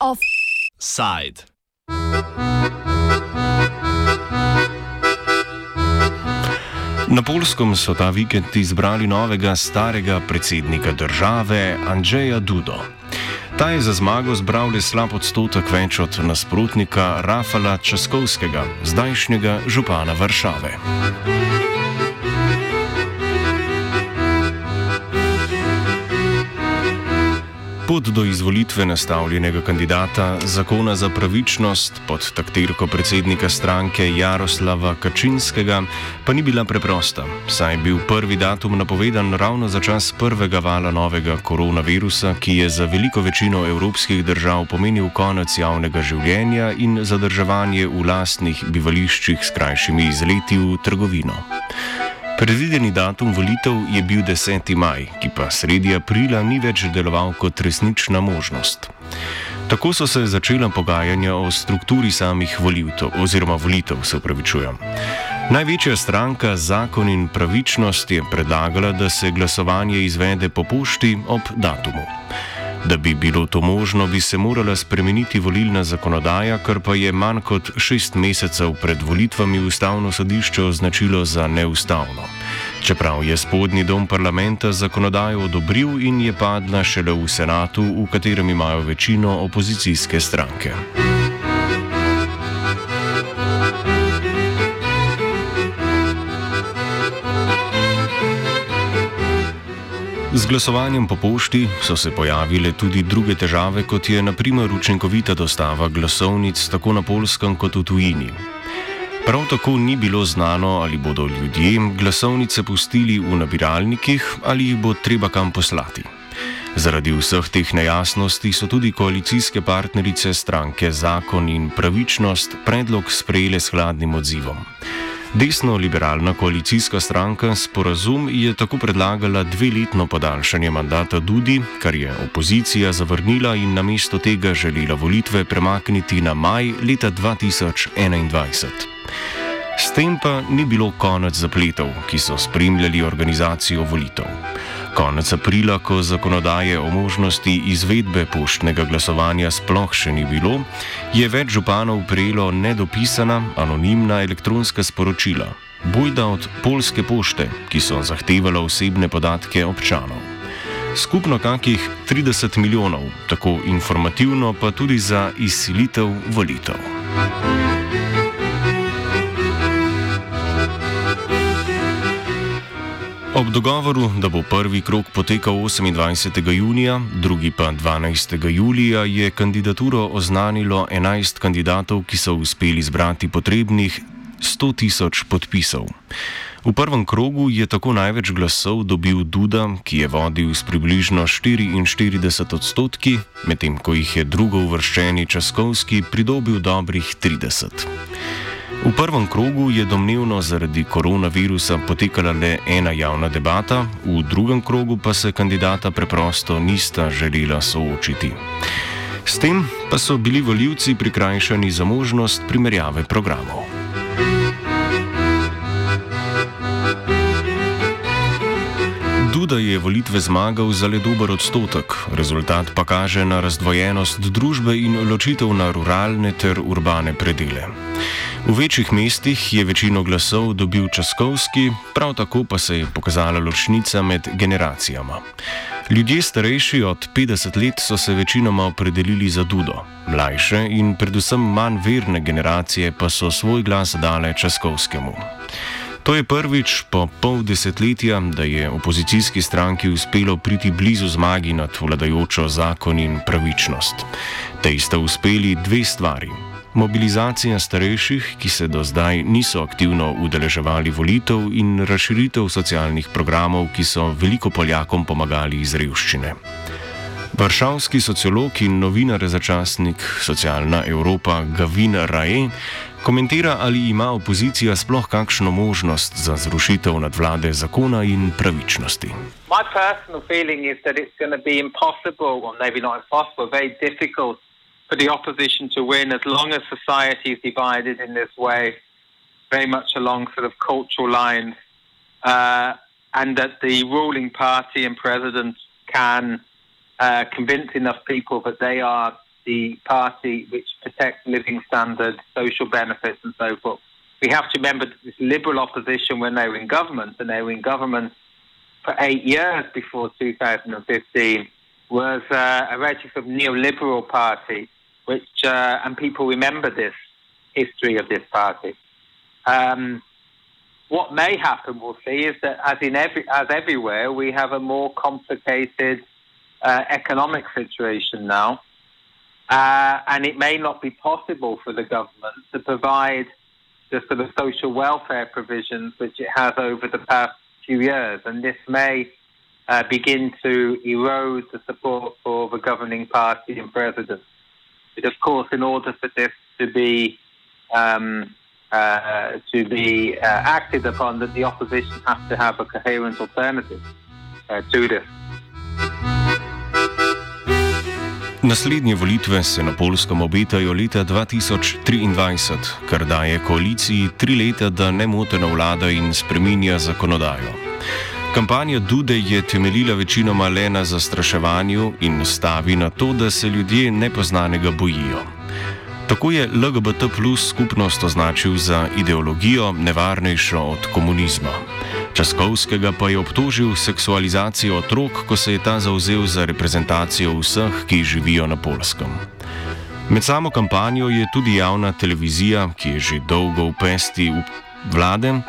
Offside. Na Polskem so ta vikend izbrali novega starega predsednika države Andrzeja Dudo. Ta je za zmago zbral le slab odstotek več od nasprotnika Rafala Časkovskega, zdajšnjega župana Varšave. Pot do izvolitve nastavljenega kandidata zakona za pravičnost pod taktirko predsednika stranke Jaroslava Kačinskega pa ni bila preprosta, saj je bil prvi datum napovedan ravno za čas prvega vala novega koronavirusa, ki je za veliko večino evropskih držav pomenil konec javnega življenja in zadrževanje v lastnih bivališčih s krajšimi izleti v trgovino. Predvideni datum volitev je bil 10. maj, ki pa sredi aprila ni več deloval kot resnična možnost. Tako so se začela pogajanja o strukturi samih volitev, oziroma volitev, se upravičujem. Največja stranka Zakon in pravičnost je predlagala, da se glasovanje izvede po pošti ob datumu. Da bi bilo to možno, bi se morala spremeniti volilna zakonodaja, kar pa je manj kot šest mesecev pred volitvami ustavno sodišče označilo za neustavno. Čeprav je spodnji dom parlamenta zakonodajo odobril in je padla šele v senatu, v katerem imajo večino opozicijske stranke. Z glasovanjem po pošti so se pojavile tudi druge težave, kot je naprimer učinkovita dostava glasovnic tako na polskem kot v tujini. Prav tako ni bilo znano, ali bodo ljudje glasovnice pustili v nabiralnikih ali jih bo treba kam poslati. Zaradi vseh teh nejasnosti so tudi koalicijske partnerice stranke Zakon in pravičnost predlog sprejele s hladnim odzivom. Desno-liberalna koalicijska stranka Sporazum je tako predlagala dveletno podaljšanje mandata Dudi, kar je opozicija zavrnila in namesto tega želela volitve premakniti na maj leta 2021. S tem pa ni bilo konec zapletov, ki so spremljali organizacijo volitev. Konec aprila, ko zakonodaje o možnosti izvedbe poštnega glasovanja sploh še ni bilo, je več županov prejelo nedopisana, anonimna elektronska sporočila, bojda od polske pošte, ki so zahtevala osebne podatke občanov. Skupno kakih 30 milijonov, tako informativno, pa tudi za izsilitev volitev. Ob dogovoru, da bo prvi krok potekal 28. junija, drugi pa 12. julija, je kandidaturo oznanilo 11 kandidatov, ki so uspeli zbrati potrebnih 100 tisoč podpisov. V prvem krogu je tako največ glasov dobil Duda, ki je vodil s približno 44 odstotki, medtem ko jih je drugo uvrščeni Časkovski pridobil dobrih 30. V prvem krogu je domnevno zaradi koronavirusa potekala le ena javna debata, v drugem krogu pa se kandidata preprosto nista želela soočiti. S tem pa so bili voljivci prikrajšani za možnost primerjave programov. Duda je volitve zmagal za le dober odstotek, rezultat pa kaže na razdvojenost družbe in ločitev na ruralne ter urbane predele. V večjih mestih je večino glasov dobil Časkovski, prav tako pa se je pokazala ločnica med generacijama. Ljudje starejši od 50 let so se večinoma opredelili za Dudo, mlajše in predvsem manj verne generacije pa so svoj glas dale Časkovskemu. To je prvič po pol desetletja, da je opozicijski stranki uspelo priti blizu zmagi nad vladajočo zakon in pravičnost. Tej sta uspeli dve stvari. Mobilizacija starejših, ki se do zdaj niso aktivno udeleževali volitev, in razširitev socialnih programov, ki so veliko Poljakom pomagali iz revščine. Varšavski sociolog in novinar za časnik Socialna Evropa Gavin Rae komentira, ali ima opozicija sploh kakšno možnost za zrušitev nadvlade zakona in pravičnosti. Moje osebno mnenje je, da bo impossible, maybe not impossible, very difficult. For the opposition to win as long as society is divided in this way. very much along sort of cultural lines, uh, and that the ruling party and president can uh, convince enough people that they are the party which protects living standards, social benefits, and so forth. We have to remember that this liberal opposition, when they were in government, and they were in government for eight years before 2015, was uh, a sort of neoliberal party, which uh, and people remember this history of this party. Um, what may happen, we'll see, is that as in every as everywhere, we have a more complicated uh, economic situation now, uh, and it may not be possible for the government to provide the sort of social welfare provisions which it has over the past few years, and this may uh, begin to erode the support for the governing party and president. But of course, in order for this to be um, uh, to be uh, acted upon, that the opposition has to have a coherent alternative uh, to this. Naslednje volitve se na Polskem obetajo leta 2023, kar daje koaliciji tri leta, da nemoteno vlada in spreminja zakonodajo. Kampanja Dude je temeljila večinoma le na zastraševanju in stavi na to, da se ljudje nepoznanega bojijo. Tako je LGBT plus skupnost označil za ideologijo nevarnejšo od komunizma. Časkovskega pa je obtožil seksualizacijo otrok, ko se je ta zauzel za reprezentacijo vseh, ki živijo na Polskem. Med samo kampanjo je tudi javna televizija, ki je že dolgo v pesti vlade,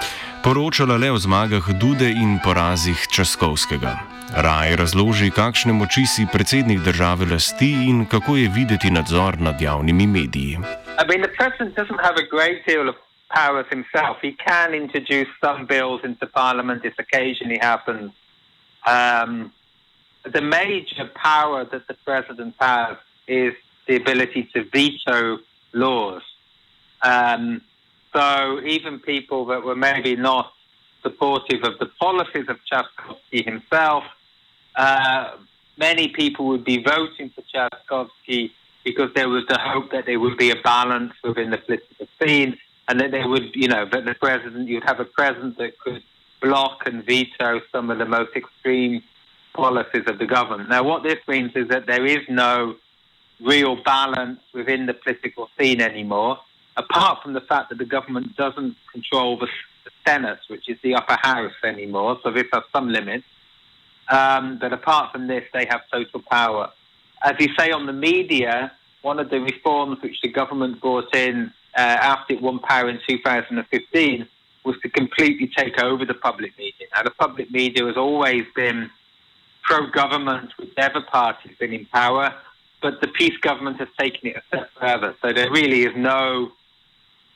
poročala le o zmagah Dude in porazih Časkovskega. Raj razloži, kakšne moči si predsednik države lasti in kako je videti nadzor nad javnimi mediji. I mean, powers himself. He can introduce some bills into Parliament if occasionally happens. Um, the major power that the president has is the ability to veto laws. Um, so even people that were maybe not supportive of the policies of Chaskovsky himself, uh, many people would be voting for Chaskovsky because there was the hope that there would be a balance within the political scene and then they would, you know, but the president, you'd have a president that could block and veto some of the most extreme policies of the government. Now, what this means is that there is no real balance within the political scene anymore, apart from the fact that the government doesn't control the, the Senate, which is the upper house anymore, so this has some limits. Um, but apart from this, they have total power. As you say on the media, one of the reforms which the government brought in uh, after it won power in 2015 was to completely take over the public media. Now, the public media has always been pro government, whichever party has been in power, but the peace government has taken it a step further. So there really is no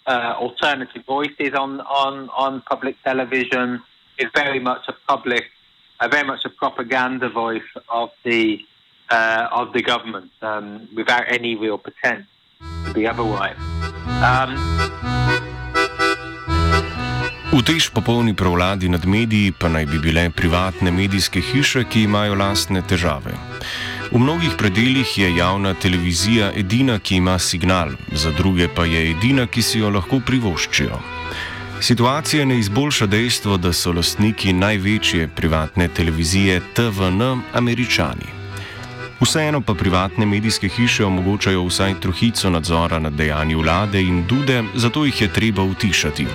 uh, alternative voices on, on, on public television. It's very much a public, uh, very much a propaganda voice of the uh, of the government um, without any real pretense to be otherwise. Um, v tej popolni prevladi nad mediji pa naj bi bile privatne medijske hiše, ki imajo lastne težave. V mnogih predeljih je javna televizija edina, ki ima signal, za druge pa je edina, ki si jo lahko privoščijo. Situacija ne izboljša dejstvo, da so lastniki največje privatne televizije TVN američani. Vseeno pa privatne medijske hiše omogočajo vsaj trohico nadzora nad dejanji vlade in dude, zato jih je treba utišati.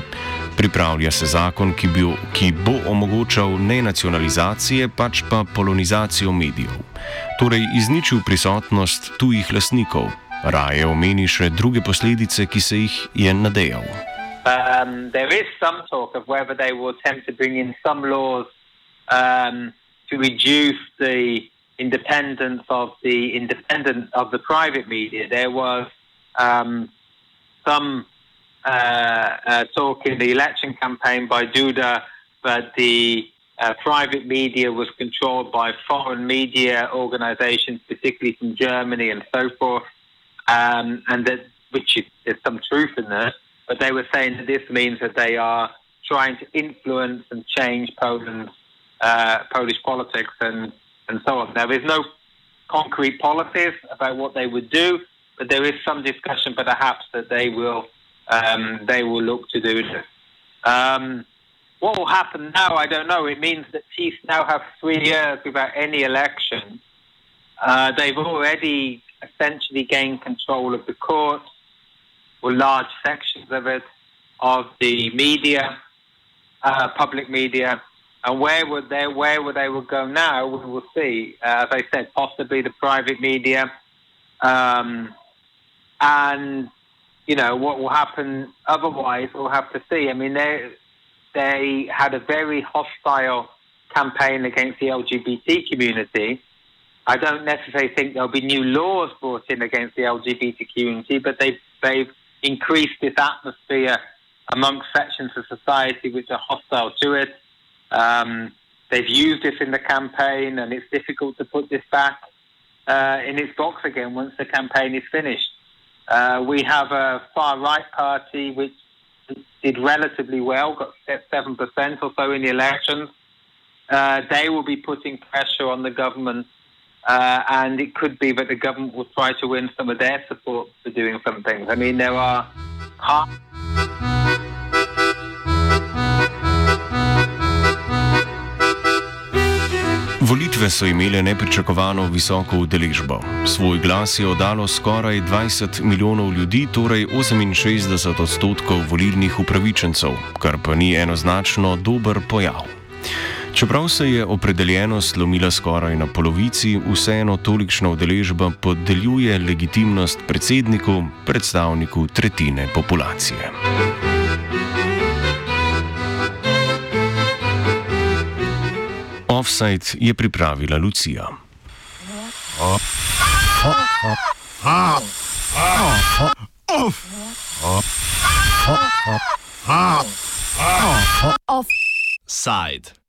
Pripravlja se zakon, ki, bi, ki bo omogočal ne nacionalizacije, pač pa polonizacijo medijev. Torej izničil prisotnost tujih lasnikov. Raje omeni še druge posledice, ki se jih je nadejal. Um, there is some talk of whether they will attempt to bring in some laws um, to reduce the independence of the independent of the private media. There was um, some talk in the election campaign by Duda that the uh, private media was controlled by foreign media organizations, particularly from Germany and so forth, um, and that which is, there's some truth in that. But they were saying that this means that they are trying to influence and change Poland's uh, Polish politics and and so on. Now, There is no concrete policies about what they would do, but there is some discussion, perhaps, that they will um, they will look to do this. Um, what will happen now, I don't know. It means that Chiefs now have three years without any election. Uh, they've already essentially gained control of the courts, or large sections of it, of the media, uh, public media. And where would they where would they would go now? We will see. Uh, as I said, possibly the private media, um, and you know what will happen otherwise. We'll have to see. I mean, they they had a very hostile campaign against the LGBT community. I don't necessarily think there'll be new laws brought in against the LGBT community, but they've they've increased this atmosphere amongst sections of society which are hostile to it. Um, they've used this in the campaign, and it's difficult to put this back uh, in its box again once the campaign is finished. Uh, we have a far right party which did relatively well, got 7% or so in the elections. Uh, they will be putting pressure on the government, uh, and it could be that the government will try to win some of their support for doing some things. I mean, there are. Volitve so imele nepričakovano visoko udeležbo. Svoj glas je oddalo skoraj 20 milijonov ljudi, torej 68 odstotkov volilnih upravičencev, kar pa ni enoznačno dober pojav. Čeprav se je opredeljenost lomila skoraj na polovici, vseeno tolikšna udeležba podeljuje legitimnost predsedniku, predstavniku tretjine populacije. Offside je pripravila Lucija. Offside.